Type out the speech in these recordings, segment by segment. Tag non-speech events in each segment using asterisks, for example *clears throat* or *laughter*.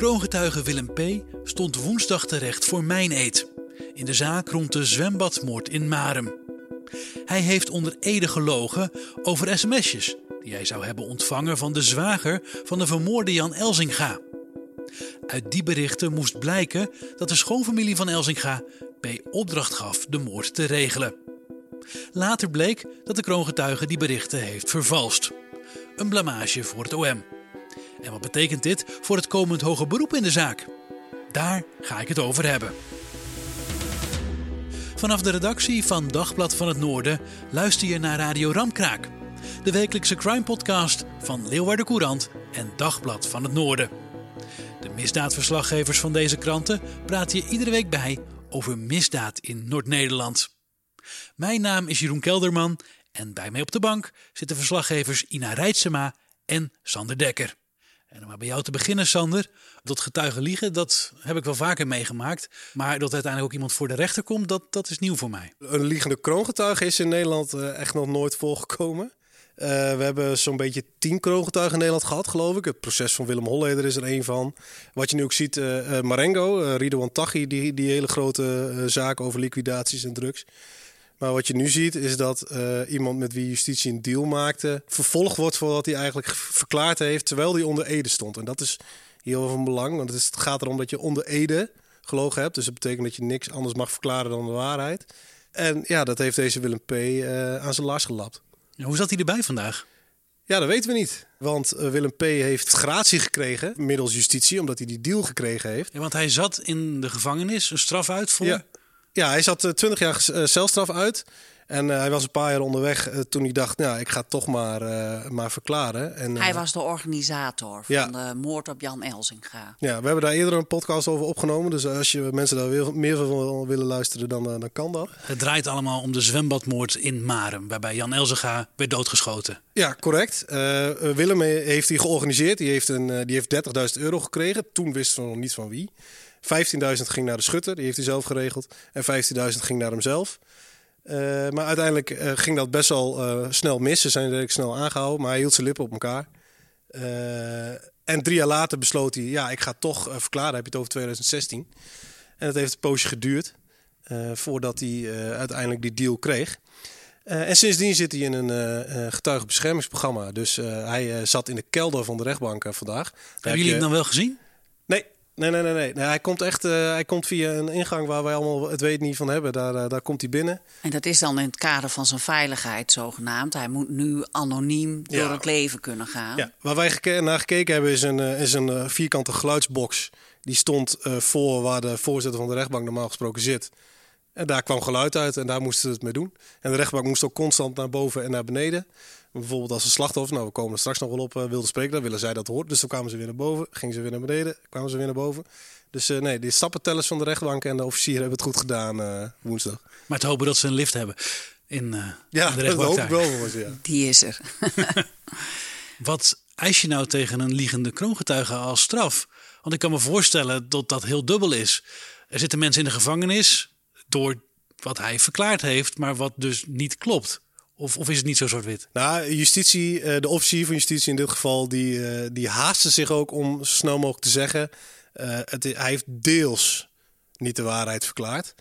Kroongetuige Willem P. stond woensdag terecht voor mijn eed in de zaak rond de zwembadmoord in Marem. Hij heeft onder Ede gelogen over sms'jes die hij zou hebben ontvangen van de zwager van de vermoorde Jan Elzinga. Uit die berichten moest blijken dat de schoonfamilie van Elzinga P. opdracht gaf de moord te regelen. Later bleek dat de kroongetuige die berichten heeft vervalst. Een blamage voor het OM. En wat betekent dit voor het komend hoger beroep in de zaak? Daar ga ik het over hebben. Vanaf de redactie van Dagblad van het Noorden luister je naar Radio Ramkraak, de wekelijkse crime-podcast van Leeuwarden Courant en Dagblad van het Noorden. De misdaadverslaggevers van deze kranten praten je iedere week bij over misdaad in Noord-Nederland. Mijn naam is Jeroen Kelderman en bij mij op de bank zitten verslaggevers Ina Rijtsema en Sander Dekker. En om maar bij jou te beginnen, Sander. Dat getuigen liegen, dat heb ik wel vaker meegemaakt. Maar dat uiteindelijk ook iemand voor de rechter komt, dat, dat is nieuw voor mij. Een liegende kroongetuige is in Nederland uh, echt nog nooit voorgekomen. Uh, we hebben zo'n beetje tien kroongetuigen in Nederland gehad, geloof ik. Het proces van Willem Holleder is er een van. Wat je nu ook ziet, uh, Marengo, Ridouan Taghi, die, die hele grote zaak over liquidaties en drugs. Maar wat je nu ziet is dat uh, iemand met wie justitie een deal maakte... vervolgd wordt voor wat hij eigenlijk verklaard heeft... terwijl hij onder ede stond. En dat is heel van belang. Want het, is, het gaat erom dat je onder ede gelogen hebt. Dus dat betekent dat je niks anders mag verklaren dan de waarheid. En ja, dat heeft deze Willem P. Uh, aan zijn lars gelapt. Hoe zat hij erbij vandaag? Ja, dat weten we niet. Want uh, Willem P. heeft gratie gekregen middels justitie... omdat hij die deal gekregen heeft. Ja, want hij zat in de gevangenis, een straf uit voor... Ja. Ja, hij zat uh, 20 jaar uh, celstraf uit. En uh, hij was een paar jaar onderweg toen hij dacht, nou, ik ga het toch maar, maar verklaren. En, hij was de organisator van ja. de moord op Jan Elzinga. Ja, we hebben daar eerder een podcast over opgenomen. Dus als je mensen daar wil, meer van willen luisteren, dan, dan kan dat. Het draait allemaal om de zwembadmoord in Marem, waarbij Jan Elzinga werd doodgeschoten. Ja, correct. Willem heeft die georganiseerd. Die heeft, een, die heeft 30.000 euro gekregen. Toen wisten we nog niet van wie. 15.000 ging naar de schutter, die heeft hij zelf geregeld. En 15.000 ging naar hemzelf. Uh, maar uiteindelijk uh, ging dat best wel uh, snel mis. Ze zijn redelijk snel aangehouden, maar hij hield zijn lippen op elkaar. en drie jaar later besloot hij, ja, ik ga toch verklaren. heb je het over 2016. En dat heeft een poosje geduurd voordat hij uiteindelijk die deal kreeg. en sindsdien zit hij in een getuigenbeschermingsprogramma. Dus hij zat in de kelder van de rechtbank vandaag. Hebben jullie hem dan wel gezien? Nee, Nee, nee, nee, hij komt echt uh, hij komt via een ingang waar wij allemaal het weet niet van hebben. Daar, uh, daar komt hij binnen. En dat is dan in het kader van zijn veiligheid zogenaamd. Hij moet nu anoniem door het leven kunnen gaan. Ja, waar wij geke naar gekeken hebben is een, uh, is een vierkante geluidsbox. Die stond voor waar de voorzitter van de rechtbank normaal gesproken zit. En daar kwam geluid uit en daar moesten ze het mee doen. En de rechtbank moest ook constant naar boven en naar beneden. Bijvoorbeeld als een slachtoffer, nou we komen er straks nog wel op, uh, wilde spreken, dan willen zij dat hoort. Dus dan kwamen ze weer naar boven, gingen ze weer naar beneden, kwamen ze weer naar boven. Dus uh, nee, de stappentellers van de rechtbank en de officier hebben het goed gedaan uh, woensdag. Maar te hopen dat ze een lift hebben in, ja, in de rechtbank. Ja, dat hoop ik wel voor ze, ja. *laughs* Die is er. *laughs* Wat eis je nou tegen een liegende kroongetuige als straf? Want ik kan me voorstellen dat dat heel dubbel is. Er zitten mensen in de gevangenis door wat hij verklaard heeft, maar wat dus niet klopt. Of, of is het niet zo zwart-wit? Nou, justitie, de officier van justitie in dit geval, die, die haastte zich ook om zo snel mogelijk te zeggen. Uh, het, hij heeft deels niet de waarheid verklaard.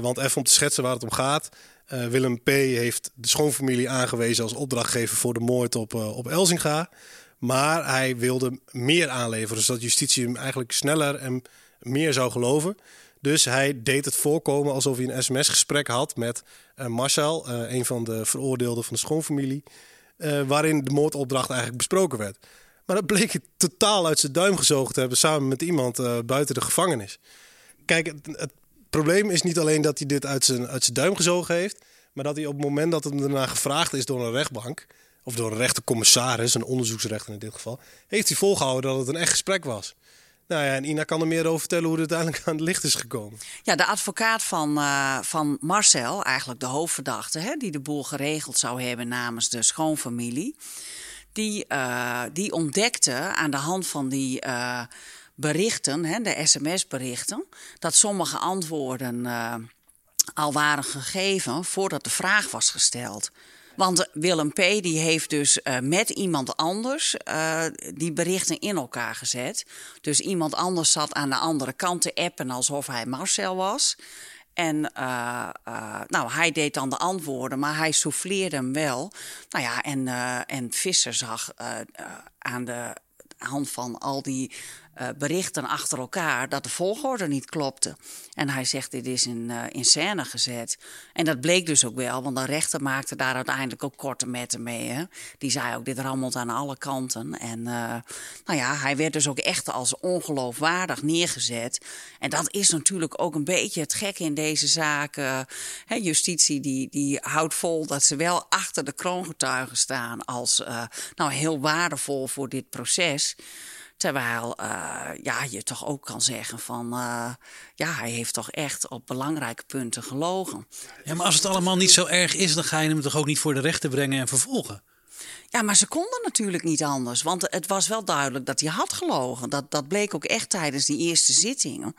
Want even om te schetsen waar het om gaat. Willem P. heeft de schoonfamilie aangewezen als opdrachtgever voor de moord op, op Elzinga. Maar hij wilde meer aanleveren, zodat justitie hem eigenlijk sneller en meer zou geloven. Dus hij deed het voorkomen alsof hij een sms-gesprek had met Marcel, uh, een van de veroordeelden van de schoonfamilie, uh, waarin de moordopdracht eigenlijk besproken werd. Maar dat bleek hij totaal uit zijn duim gezogen te hebben samen met iemand buiten de gevangenis. Kijk, het, het, probleem is niet alleen dat hij dit uit zijn, uit zijn duim gezogen heeft, maar dat hij op het moment dat hem daarna gevraagd is door een rechtbank of door een rechtercommissaris, een onderzoeksrechter in dit geval, heeft hij volgehouden dat het een echt gesprek was. Nou ja, en Ina kan er meer over vertellen hoe het uiteindelijk aan het licht is gekomen. Ja, de advocaat van, uh, van Marcel, eigenlijk de hoofdverdachte, hè, die de boel geregeld zou hebben namens de schoonfamilie, die, uh, die ontdekte aan de hand van die uh, berichten, hè, de sms-berichten, dat sommige antwoorden al waren gegeven voordat de vraag was gesteld. Want Willem P. die heeft dus uh, met iemand anders uh, die berichten in elkaar gezet. Dus iemand anders zat aan de andere kant te appen alsof hij Marcel was. En uh, nou, hij deed dan de antwoorden, maar hij souffleerde hem wel. Nou ja, en, en Visser zag aan de hand van al die uh, berichten achter elkaar dat de volgorde niet klopte. En hij zegt: Dit is in, uh, in scène gezet. En dat bleek dus ook wel, want de rechter maakte daar uiteindelijk ook korte metten mee. Hè? Die zei ook: Dit rammelt aan alle kanten. En uh, nou ja, hij werd dus ook echt als ongeloofwaardig neergezet. En dat is natuurlijk ook een beetje het gekke in deze zaak. Hè, justitie die, die houdt vol dat ze wel achter de kroongetuigen staan als nou, heel waardevol voor dit proces. Terwijl uh, ja, je toch ook kan zeggen van uh, ja, hij heeft toch echt op belangrijke punten gelogen. Ja, maar als het allemaal niet zo erg is, dan ga je hem toch ook niet voor de rechter brengen en vervolgen? Ja, maar ze konden natuurlijk niet anders. Want het was wel duidelijk dat hij had gelogen. Dat, dat bleek ook echt tijdens die eerste zittingen.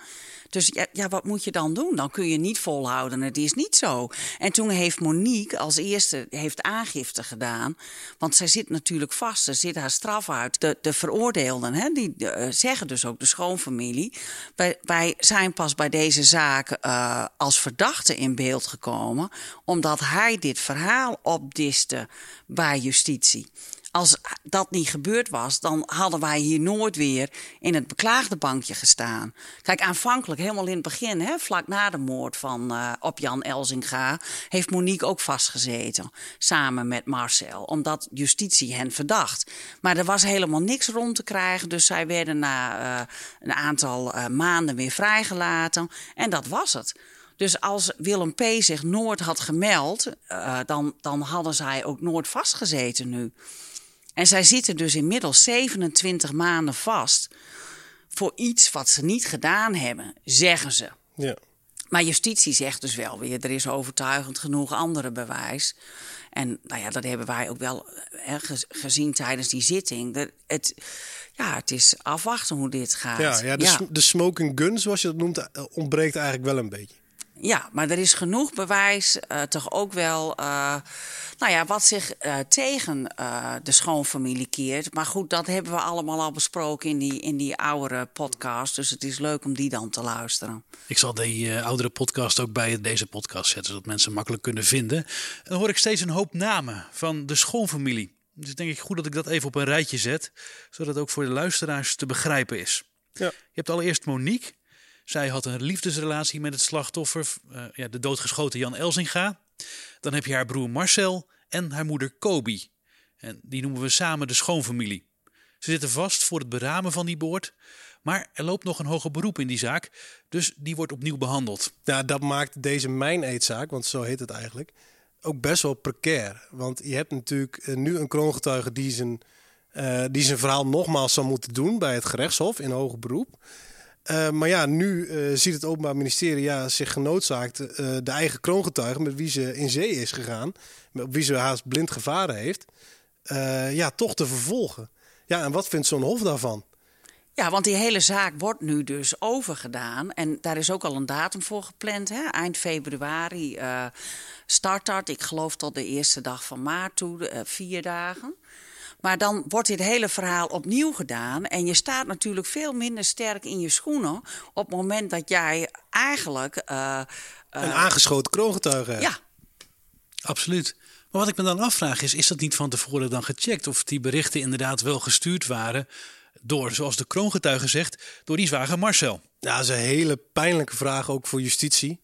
Dus ja, ja, wat moet je dan doen? Dan kun je niet volhouden. Het is niet zo. En toen heeft Monique als eerste heeft aangifte gedaan. Want zij zit natuurlijk vast. Ze zit haar straf uit. De, de veroordeelden, hè, die uh, zeggen dus ook de schoonfamilie. Wij, wij zijn pas bij deze zaak uh, als verdachte in beeld gekomen. Omdat hij dit verhaal opdiste bij justitie als dat niet gebeurd was, dan hadden wij hier nooit weer in het beklaagde bankje gestaan. Kijk, aanvankelijk, helemaal in het begin, hè, vlak na de moord van, uh, op Jan Elzinga, heeft Monique ook vastgezeten. Samen met Marcel, omdat justitie hen verdacht. Maar er was helemaal niks rond te krijgen, dus zij werden na uh, een aantal uh, maanden weer vrijgelaten. En dat was het. Dus als Willem P. zich nooit had gemeld, dan, dan hadden zij ook nooit vastgezeten nu. En zij zitten dus inmiddels 27 maanden vast voor iets wat ze niet gedaan hebben, zeggen ze. Ja. Maar justitie zegt dus wel weer, er is overtuigend genoeg andere bewijs. En nou ja, dat hebben wij ook wel hè, gezien tijdens die zitting. het, ja, het is afwachten hoe dit gaat. Ja, ja, de, ja. de smoking gun, zoals je dat noemt, eh, ontbreekt eigenlijk wel een beetje. Ja, maar er is genoeg bewijs, uh, toch ook wel, uh, nou ja, wat zich uh, tegen de schoonfamilie keert. Maar goed, dat hebben we allemaal al besproken in die, in die oudere podcast. Dus het is leuk om die dan te luisteren. Ik zal die oudere podcast ook bij deze podcast zetten, zodat mensen makkelijk kunnen vinden. En dan hoor ik steeds een hoop namen van de schoonfamilie. Dus denk ik goed dat ik dat even op een rijtje zet, zodat het ook voor de luisteraars te begrijpen is. Ja. Je hebt allereerst Monique. Zij had een liefdesrelatie met het slachtoffer, uh, ja, de doodgeschoten Jan Elzinga. Dan heb je haar broer Marcel en haar moeder Kobi. En die noemen we samen de schoonfamilie. Ze zitten vast voor het beramen van die boord. Maar er loopt nog een hoger beroep in die zaak, dus die wordt opnieuw behandeld. Ja, dat maakt deze mijn-eetzaak, want zo heet het eigenlijk, ook best wel precair. Want je hebt natuurlijk eh, nu een kroongetuige die zijn, uh, die zijn verhaal nogmaals zou moeten doen bij het gerechtshof in hoger beroep. Uh, maar ja, nu uh, ziet het Openbaar Ministerie ja, zich genoodzaakt uh, de eigen kroongetuige met wie ze in zee is gegaan, op wie ze haast blind gevaren heeft, ja, toch te vervolgen. Ja, en wat vindt zo'n hof daarvan? Ja, want die hele zaak wordt nu dus overgedaan. En daar is ook al een datum voor gepland. Hè? Eind februari start dat. Ik geloof tot de eerste dag van maart toe, vier dagen. Maar dan wordt dit hele verhaal opnieuw gedaan. En je staat natuurlijk veel minder sterk in je schoenen. op het moment dat jij eigenlijk. Uh, uh, een aangeschoten kroongetuige hebt. Ja. Absoluut. Maar wat ik me dan afvraag is: is dat niet van tevoren dan gecheckt? Of die berichten inderdaad wel gestuurd waren. door, zoals de kroongetuige zegt, door die zwager Marcel? Ja, dat is een hele pijnlijke vraag ook voor justitie.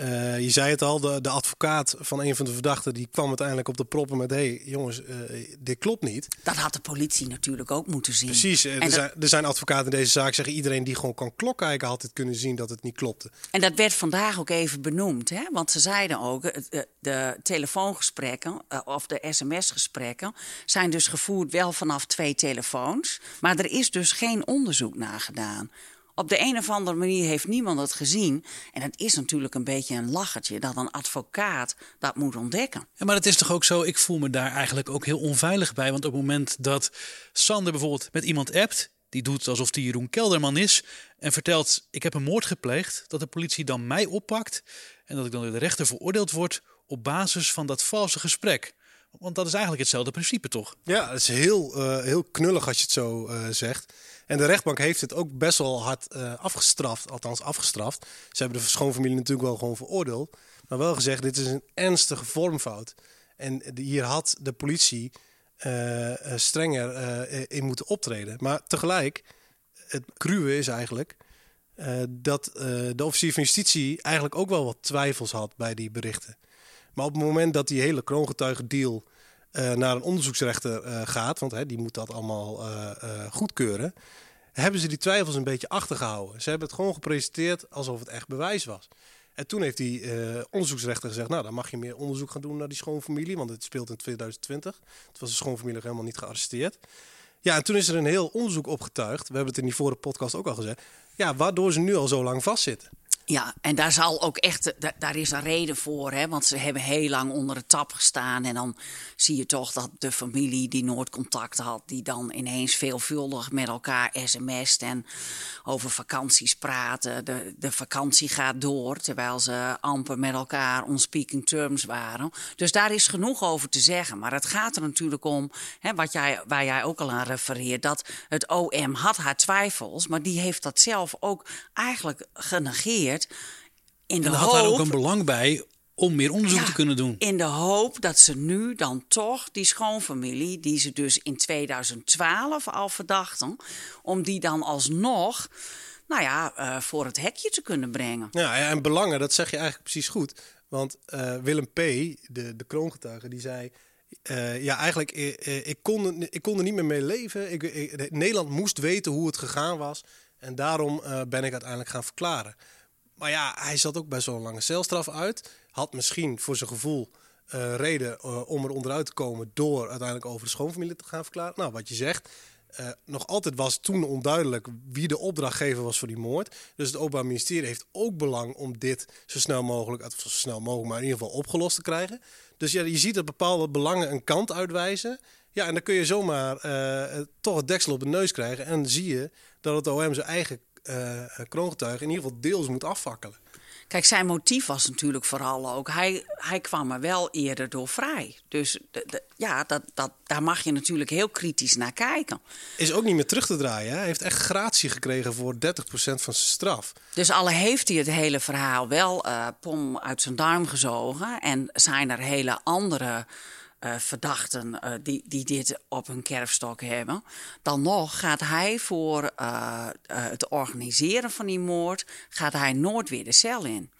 Eh, je zei het al, de, de advocaat van een van de verdachten die kwam uiteindelijk op de proppen met: hé hey, jongens, eh, dit klopt niet. Dat had de politie natuurlijk ook moeten zien. Precies, eh, En er, dat- zijn, er zijn advocaten in deze zaak zeggen: iedereen die gewoon kan klok kijken had het kunnen zien dat het niet klopte. En dat werd vandaag ook even benoemd. Hè? Want ze zeiden ook, de, de telefoongesprekken of de sms-gesprekken zijn dus gevoerd wel vanaf twee telefoons. Maar er is dus geen onderzoek naar gedaan. Op de een of andere manier heeft niemand het gezien. En het is natuurlijk een beetje een lachertje dat een advocaat dat moet ontdekken. Ja, maar het is toch ook zo, ik voel me daar eigenlijk ook heel onveilig bij. Want op het moment dat Sander bijvoorbeeld met iemand appt, die doet alsof die Jeroen Kelderman is en vertelt: Ik heb een moord gepleegd, dat de politie dan mij oppakt en dat ik dan door de rechter veroordeeld word op basis van dat valse gesprek. Want dat is eigenlijk hetzelfde principe, toch? Ja, het is heel, eh, heel knullig als je het zo eh, zegt. En de rechtbank heeft het ook best wel hard eh, afgestraft, althans afgestraft. Ze hebben de schoonfamilie natuurlijk wel gewoon veroordeeld. Maar wel gezegd, dit is een ernstige vormfout. En hier had de politie strenger in moeten optreden. Maar tegelijk, het cruwe is eigenlijk dat de officier van justitie eigenlijk ook wel wat twijfels had bij die berichten. Maar op het moment dat die hele kroongetuigendeal eh naar een onderzoeksrechter eh, gaat, want hè, die moet dat allemaal eh, goedkeuren, hebben ze die twijfels een beetje achtergehouden. Ze hebben het gewoon gepresenteerd alsof het echt bewijs was. En toen heeft die onderzoeksrechter gezegd, nou dan mag je meer onderzoek gaan doen naar die schoonfamilie, want het speelt in 2020. Het was de schoonfamilie helemaal niet gearresteerd. Ja, en toen is er een heel onderzoek opgetuigd. We hebben het in die vorige podcast ook al gezegd. Ja, waardoor ze nu al zo lang vastzitten. Ja, en daar zal ook echt, da- daar is een reden voor, hè? want ze hebben heel lang onder de tap gestaan. En dan zie je toch dat de familie die nooit contact had, die dan ineens veelvuldig met elkaar sms't en over vakanties praten. De, de vakantie gaat door, terwijl ze amper met elkaar on speaking terms waren. Dus daar is genoeg over te zeggen. Maar het gaat er natuurlijk om, hè, wat jij, waar jij ook al aan refereert, dat het OM had haar twijfels, maar die heeft dat zelf ook eigenlijk genegeerd. In de En daar had daar ook een belang bij om meer onderzoek Ja, te kunnen doen. In de hoop dat ze nu dan toch die schoonfamilie, die ze dus in 2012 al verdachten, om die dan alsnog, nou ja, eh, voor het hekje te kunnen brengen. Ja, en belangen, dat zeg je eigenlijk precies goed. Want eh, Willem P., de, de kroongetuige, die zei... eh, ja, eigenlijk, ik, kon, er- ik kon er niet meer mee leven. Ik, ik- Nederland moest weten hoe het gegaan was. En daarom eh, ben ik uiteindelijk gaan verklaren. Maar ja, hij zat ook best wel een lange celstraf uit. Had misschien voor zijn gevoel eh, reden eh, om er onderuit te komen... door uiteindelijk over de schoonfamilie te gaan verklaren. Nou, wat je zegt... eh, nog altijd was toen onduidelijk wie de opdrachtgever was voor die moord. Dus het Openbaar Ministerie heeft ook belang om dit zo snel mogelijk, of zo snel mogelijk, maar in ieder geval opgelost te krijgen. Dus ja, je ziet dat bepaalde belangen een kant uitwijzen. Ja, en dan kun je zomaar toch het deksel op de neus krijgen. En dan zie je dat het OM zijn eigen kroongetuige in ieder geval deels moet afvakkelen. Kijk, zijn motief was natuurlijk vooral ook, hij, hij kwam er wel eerder door vrij. Dus de- de- ja, dat, dat, daar mag je natuurlijk heel kritisch naar kijken. Is ook niet meer terug te draaien. Hè? Hij heeft echt gratie gekregen voor 30% van zijn straf. Dus alle heeft hij het hele verhaal wel eh, pom uit zijn duim gezogen. En zijn er hele andere eh, verdachten eh, die, die dit op hun kerfstok hebben. Dan nog gaat hij voor eh, het organiseren van die moord... gaat hij nooit weer de cel in.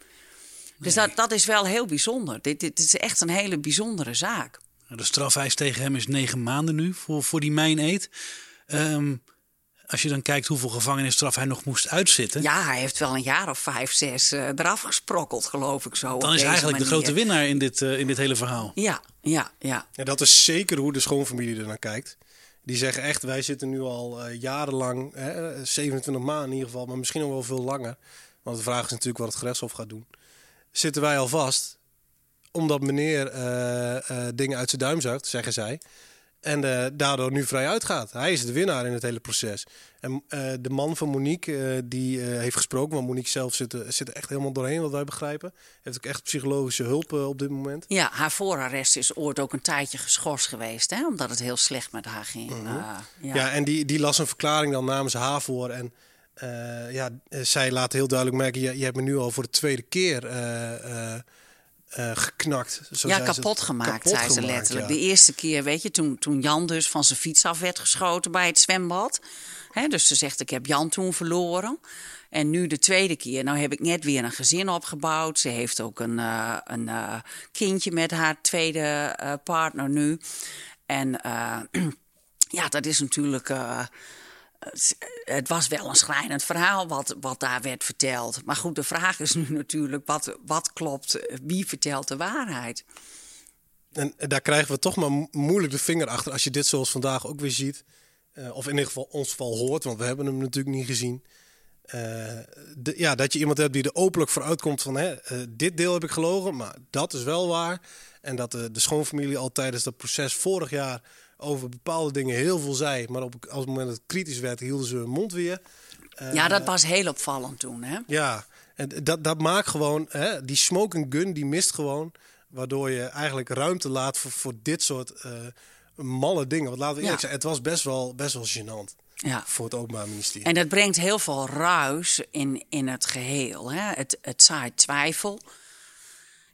Dus dat, dat is wel heel bijzonder. Dit, dit is echt een hele bijzondere zaak. De strafeis tegen hem is negen maanden nu voor, voor die mijn-eet. Ehm, als je dan kijkt hoeveel gevangenisstraf hij nog moest uitzitten... Ja, hij heeft wel een jaar of vijf, zes eh, eraf gesprokkeld, geloof ik zo. dan is deze eigenlijk de grote winnaar in dit, eh, in dit hele verhaal. Ja, ja, ja. En dat is zeker hoe de schoonfamilie er naar kijkt. Die zeggen echt, wij zitten nu al eh, jarenlang, hè, 27 maanden in ieder geval, maar misschien nog wel veel langer. Want de vraag is natuurlijk wat het gerechtshof gaat doen. Zitten wij al vast, omdat meneer eh, eh, dingen uit zijn duim zuigt, zeggen zij. En eh, daardoor nu vrij uitgaat. Hij is de winnaar in het hele proces. En eh, de man van Monique, eh, die heeft gesproken. Want Monique zelf zit, er- zit er echt helemaal doorheen, wat wij begrijpen. Heeft ook echt psychologische hulp op dit moment. Ja, haar voorarrest is ooit ook een tijdje geschorst geweest, hè, omdat het heel slecht met haar ging. Mhm. Ja. Ja, en die, die las een verklaring dan namens haar voor. En ja, zij laat heel duidelijk merken: je, je hebt me nu al voor de tweede keer eh, eh, eh, geknakt. Zo Ja, ze kapot gemaakt, Kapot zei ze letterlijk. ja. De eerste keer, weet je, toen, toen Jan dus van zijn fiets af werd geschoten bij het zwembad. Hè, dus ze zegt, ik heb Jan toen verloren. En nu de tweede keer. Nou heb ik net weer een gezin opgebouwd. Ze heeft ook een, uh, een uh, kindje met haar tweede uh, partner nu. En *clears throat* ja, dat is natuurlijk. Het was wel een schrijnend verhaal wat, wat daar werd verteld. Maar goed, de vraag is nu natuurlijk: wat, wat klopt? Wie vertelt de waarheid? En daar krijgen we toch maar moeilijk de vinger achter als je dit zoals vandaag ook weer ziet. Uh, of in ieder geval ons geval hoort, want we hebben hem natuurlijk niet gezien. De, ja, dat je iemand hebt die er openlijk voor uitkomt van hè, uh, dit deel heb ik gelogen, maar dat is wel waar. En dat de, de schoonfamilie al tijdens dat proces vorig jaar over bepaalde dingen heel veel zei. Maar op als het moment dat het kritisch werd, hielden ze hun mond weer. ja, dat was heel opvallend toen. Hè? Ja, en dat, dat maakt gewoon, hè, die smoking gun die mist gewoon. Waardoor je eigenlijk ruimte laat voor, voor dit soort uh, malle dingen. Want laten we eerlijk ja. zijn, het was best wel, best wel gênant. Ja. Voor het Openbaar Ministerie. En dat brengt heel veel ruis in, in het geheel. Hè? Het, het zaait twijfel.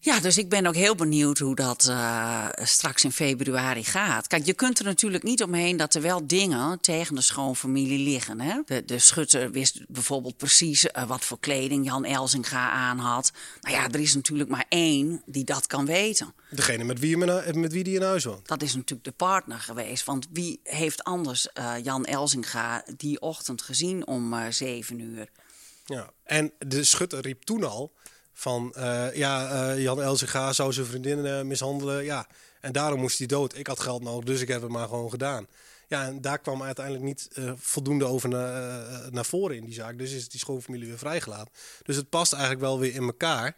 Ja, dus ik ben ook heel benieuwd hoe dat uh, straks in februari gaat. Kijk, je kunt er natuurlijk niet omheen dat er wel dingen tegen de schoonfamilie liggen. Hè? De, de schutter wist bijvoorbeeld precies uh, wat voor kleding Jan Elzinga aan had. Nou ja, er is natuurlijk maar één die dat kan weten. Degene met wie, je met wie die in huis woont. Dat is natuurlijk de partner geweest. Want wie heeft anders uh, Jan Elzinga die ochtend gezien om zeven uur? Ja, en de schutter riep toen al van uh, ja, uh, Jan Elzega zou zijn vriendin uh, mishandelen. Ja, en daarom moest hij dood. Ik had geld nodig, dus ik heb het maar gewoon gedaan. Ja, en daar kwam uiteindelijk niet voldoende over na, naar voren in die zaak. Dus is die schoonfamilie weer vrijgelaten. Dus het past eigenlijk wel weer in elkaar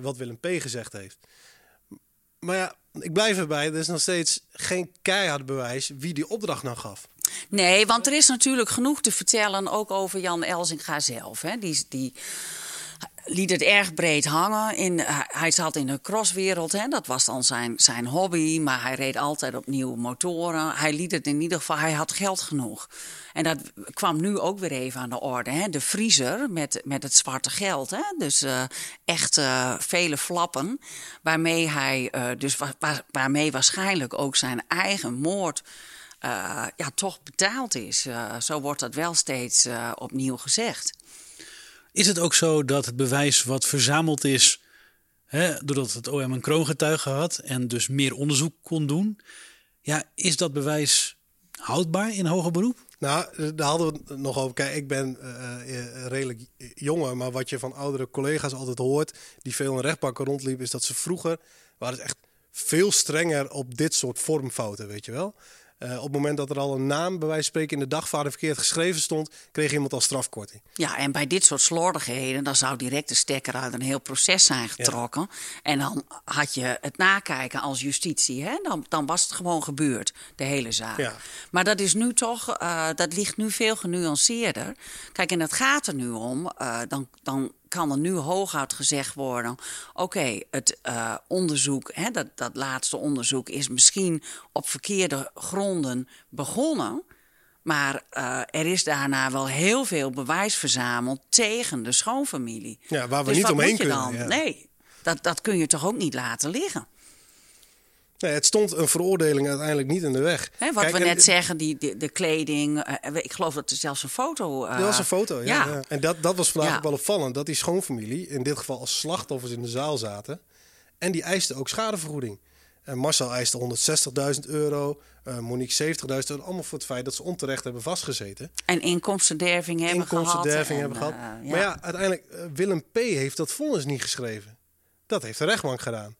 wat Willem P. gezegd heeft. Maar ja, ik blijf erbij. Er is nog steeds geen keihard bewijs wie die opdracht nou gaf. Nee, want er is natuurlijk genoeg te vertellen ook over Jan Elzinga zelf. Hè? Die, die liet het erg breed hangen. In, hij zat in de crosswereld, hè, dat was dan zijn, zijn hobby. Maar hij reed altijd op nieuwe motoren. Hij liet het in ieder geval, hij had geld genoeg. En dat kwam nu ook weer even aan de orde. Hè. De vriezer met, met het zwarte geld. Hè. Dus uh, echt uh, vele flappen. Waarmee hij, dus waar, waarmee waarschijnlijk ook zijn eigen moord. ja, toch betaald is. zo wordt dat wel steeds opnieuw gezegd. Is het ook zo dat het bewijs wat verzameld is, hè, doordat het OM een kroongetuige had en dus meer onderzoek kon doen, ja, is dat bewijs houdbaar in hoger beroep? Nou, daar hadden we het nog over. Kijk, ik ben uh, redelijk jonger, maar wat je van oudere collega's altijd hoort, die veel in rechtbanken rondliepen, is dat ze vroeger waren echt veel strenger op dit soort vormfouten, weet je wel. Uh, op het moment dat er al een naam, bij wijze van spreken, in de dagvaarder verkeerd geschreven stond, kreeg iemand al strafkorting. Ja, en bij dit soort slordigheden, dan zou direct de stekker uit een heel proces zijn getrokken. En dan had je het nakijken als justitie. Hè? Dan, dan was het gewoon gebeurd, de hele zaak. Ja. Maar dat is nu toch, uh, dat ligt nu veel genuanceerder. Kijk, en het gaat er nu om, uh, dan, dan kan er nu hooguit gezegd worden: oké, het uh, onderzoek, hè, dat, dat laatste onderzoek, is misschien op verkeerde gronden begonnen. Maar uh, er is daarna wel heel veel bewijs verzameld tegen de schoonfamilie. Ja, waar we dus niet omheen kunnen. Ja. Nee, dat, dat kun je toch ook niet laten liggen. Nee, het stond een veroordeling uiteindelijk niet in de weg. Wat we net zeggen, die, de, de kleding. Uh, ik geloof dat er zelfs een foto... Uh, er was een foto, ja. ja. ja. En dat, dat was vandaag ook wel opvallend. Dat die schoonfamilie, in dit geval als slachtoffers in de zaal zaten. En die eisten ook schadevergoeding. En Marcel eiste 160.000 euro. Uh, Monique 70.000 euro. Allemaal voor het feit dat ze onterecht hebben vastgezeten. En inkomstenderving hebben inkomstenderving gehad. hebben gehad. Maar ja, uiteindelijk, Willem P. heeft dat vonnis niet geschreven. Dat heeft de rechtbank gedaan.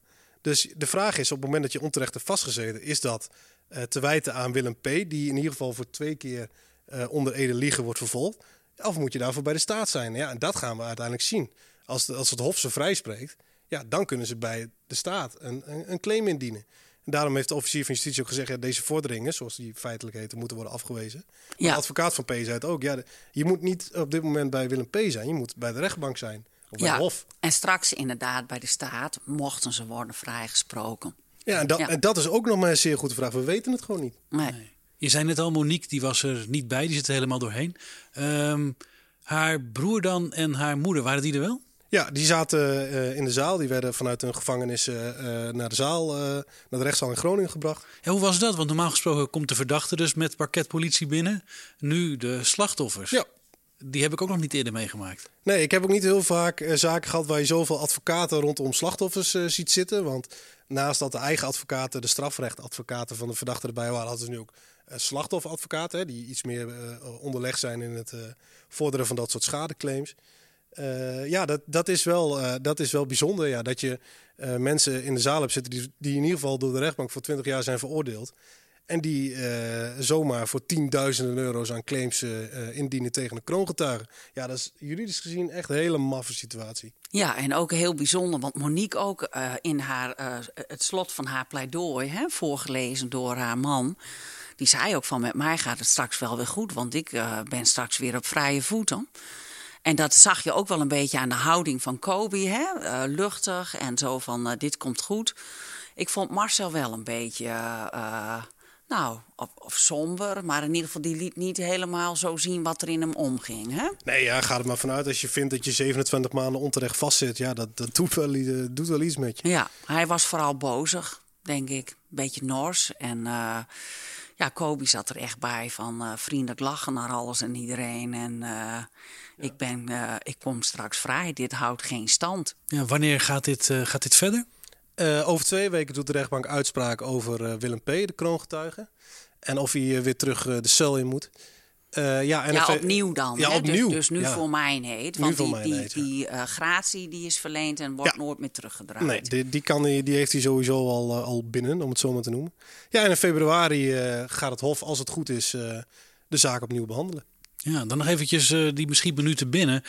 Dus de vraag is, op het moment dat je onterecht hebt vastgezeten, is dat uh, te wijten aan Willem P., die in ieder geval voor twee keer uh, onder ede liegen wordt vervolgd? Of moet je daarvoor bij de staat zijn? Ja, en dat gaan we uiteindelijk zien. Als, de, als het Hof ze vrijspreekt, ja, dan kunnen ze bij de staat een, een, een, claim indienen. En daarom heeft de officier van justitie ook gezegd: ja, deze vorderingen, zoals die feitelijk heten, moeten worden afgewezen. Ja. De advocaat van P zei het ook: ja, je moet niet op dit moment bij Willem P zijn, je moet bij de rechtbank zijn ja, Hof. En straks inderdaad bij de staat mochten ze worden vrijgesproken. Ja en, dat, en dat is ook nog maar een zeer goede vraag. We weten het gewoon niet. Nee. Je zei net al, Monique, die was er niet bij. Die zit er helemaal doorheen. Um, haar broer dan en haar moeder, waren die er wel? Ja, die zaten uh, in de zaal. Die werden vanuit een gevangenis uh, naar de zaal, uh, naar de rechtszaal in Groningen gebracht. Ja, hoe was dat? Want normaal gesproken komt de verdachte dus met parketpolitie binnen. Nu de slachtoffers. Ja, die heb ik ook nog niet eerder meegemaakt. Nee, ik heb ook niet heel vaak uh, zaken gehad waar je zoveel advocaten rondom slachtoffers uh, ziet zitten. Want naast dat de eigen advocaten, de strafrechtadvocaten van de verdachte erbij waren, hadden ze nu ook uh, slachtofferadvocaten. die iets meer onderlegd zijn in het vorderen van dat soort schadeclaims. ja, dat, dat, is wel, dat is wel bijzonder. Ja, dat je mensen in de zaal hebt zitten die, die in ieder geval door de rechtbank voor 20 jaar zijn veroordeeld. En die uh, zomaar voor tienduizenden euro's aan claims uh, indienen tegen een kroongetuige. Ja, dat is juridisch gezien echt een hele maffe situatie. Ja, en ook heel bijzonder, want Monique ook in haar, het slot van haar pleidooi, hè, voorgelezen door haar man. Die zei ook van met mij gaat het straks wel weer goed, want ik ben straks weer op vrije voeten. En dat zag je ook wel een beetje aan de houding van Kobe, hè? luchtig en zo van dit komt goed. Ik vond Marcel wel een beetje nou, of, of, somber, maar in ieder geval die liet niet helemaal zo zien wat er in hem omging. Hè? Nee, ja, ga er maar vanuit als je vindt dat je 27 maanden onterecht vastzit. Ja, dat, dat doet, wel, doet wel iets met je. Ja, hij was vooral bozig, denk ik. Een beetje nors. En uh, ja, Kobe zat er echt bij van uh, vriendelijk lachen naar alles en iedereen. En uh, ja. ik, ben, ik kom straks vrij. Dit houdt geen stand. Ja, wanneer gaat dit, gaat dit verder? Uh, over twee weken doet de rechtbank uitspraak over uh, Willem P., de kroongetuige. En of hij uh, weer terug de cel in moet. ja, en ja opnieuw dan. Ja, hè? Dus- opnieuw. Dus, dus nu ja. voor mijn heet. Want die, die, heet, die gratie die is verleend en wordt nooit meer teruggedraaid. Nee, die, die, kan, die heeft hij sowieso al, al binnen, om het zo maar te noemen. Ja, en in februari gaat het Hof, als het goed is, de zaak opnieuw behandelen. Ja, dan nog eventjes die misschien minuten binnen.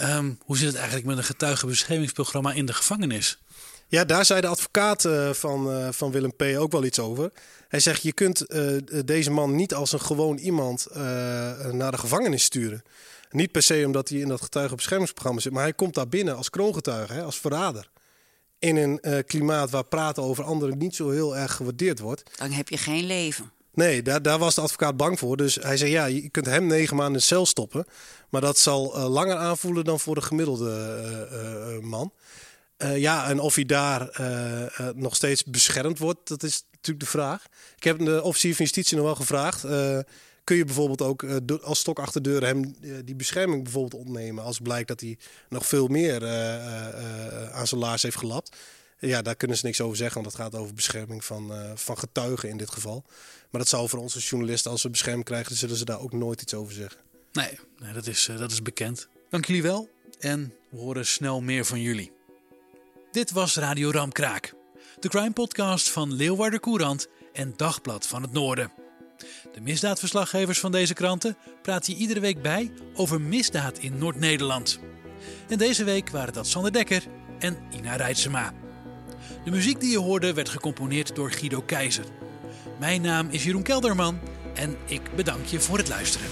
Um, hoe zit het eigenlijk met een getuigenbeschermingsprogramma in de gevangenis? Ja, daar zei de advocaat uh, van, uh, van Willem P. ook wel iets over. Hij zegt, je kunt uh, deze man niet als een gewoon iemand naar de gevangenis sturen. Niet per se omdat hij in dat getuigenbeschermingsprogramma zit, maar hij komt daar binnen als kroongetuige, hè, als verrader. In een klimaat waar praten over anderen niet zo heel erg gewaardeerd wordt. Dan heb je geen leven. Nee, daar, daar was de advocaat bang voor. Dus hij zei, ja, je kunt hem negen maanden in de cel stoppen. Maar dat zal langer aanvoelen dan voor de gemiddelde man. Uh, ja, en of hij daar uh, uh, nog steeds beschermd wordt, dat is natuurlijk de vraag. Ik heb de officier van justitie nog wel gevraagd. kun je bijvoorbeeld ook als stok achter de deur hem die bescherming bijvoorbeeld ontnemen... als blijkt dat hij nog veel meer aan zijn laars heeft gelapt? Ja, daar kunnen ze niks over zeggen, want het gaat over bescherming van, van getuigen in dit geval. Maar dat zou voor onze journalisten, als we bescherming krijgen... zullen ze daar ook nooit iets over zeggen. Nee, nee dat, is, dat is bekend. Dank jullie wel en we horen snel meer van jullie. Dit was Radio Ramkraak, de crime podcast van Leeuwarder Courant en Dagblad van het Noorden. De misdaadverslaggevers van deze kranten praten je iedere week bij over misdaad in Noord-Nederland. En deze week waren dat Sander Dekker en Ina Rijtsema. De muziek die je hoorde werd gecomponeerd door Guido Keizer. Mijn naam is Jeroen Kelderman en ik bedank je voor het luisteren.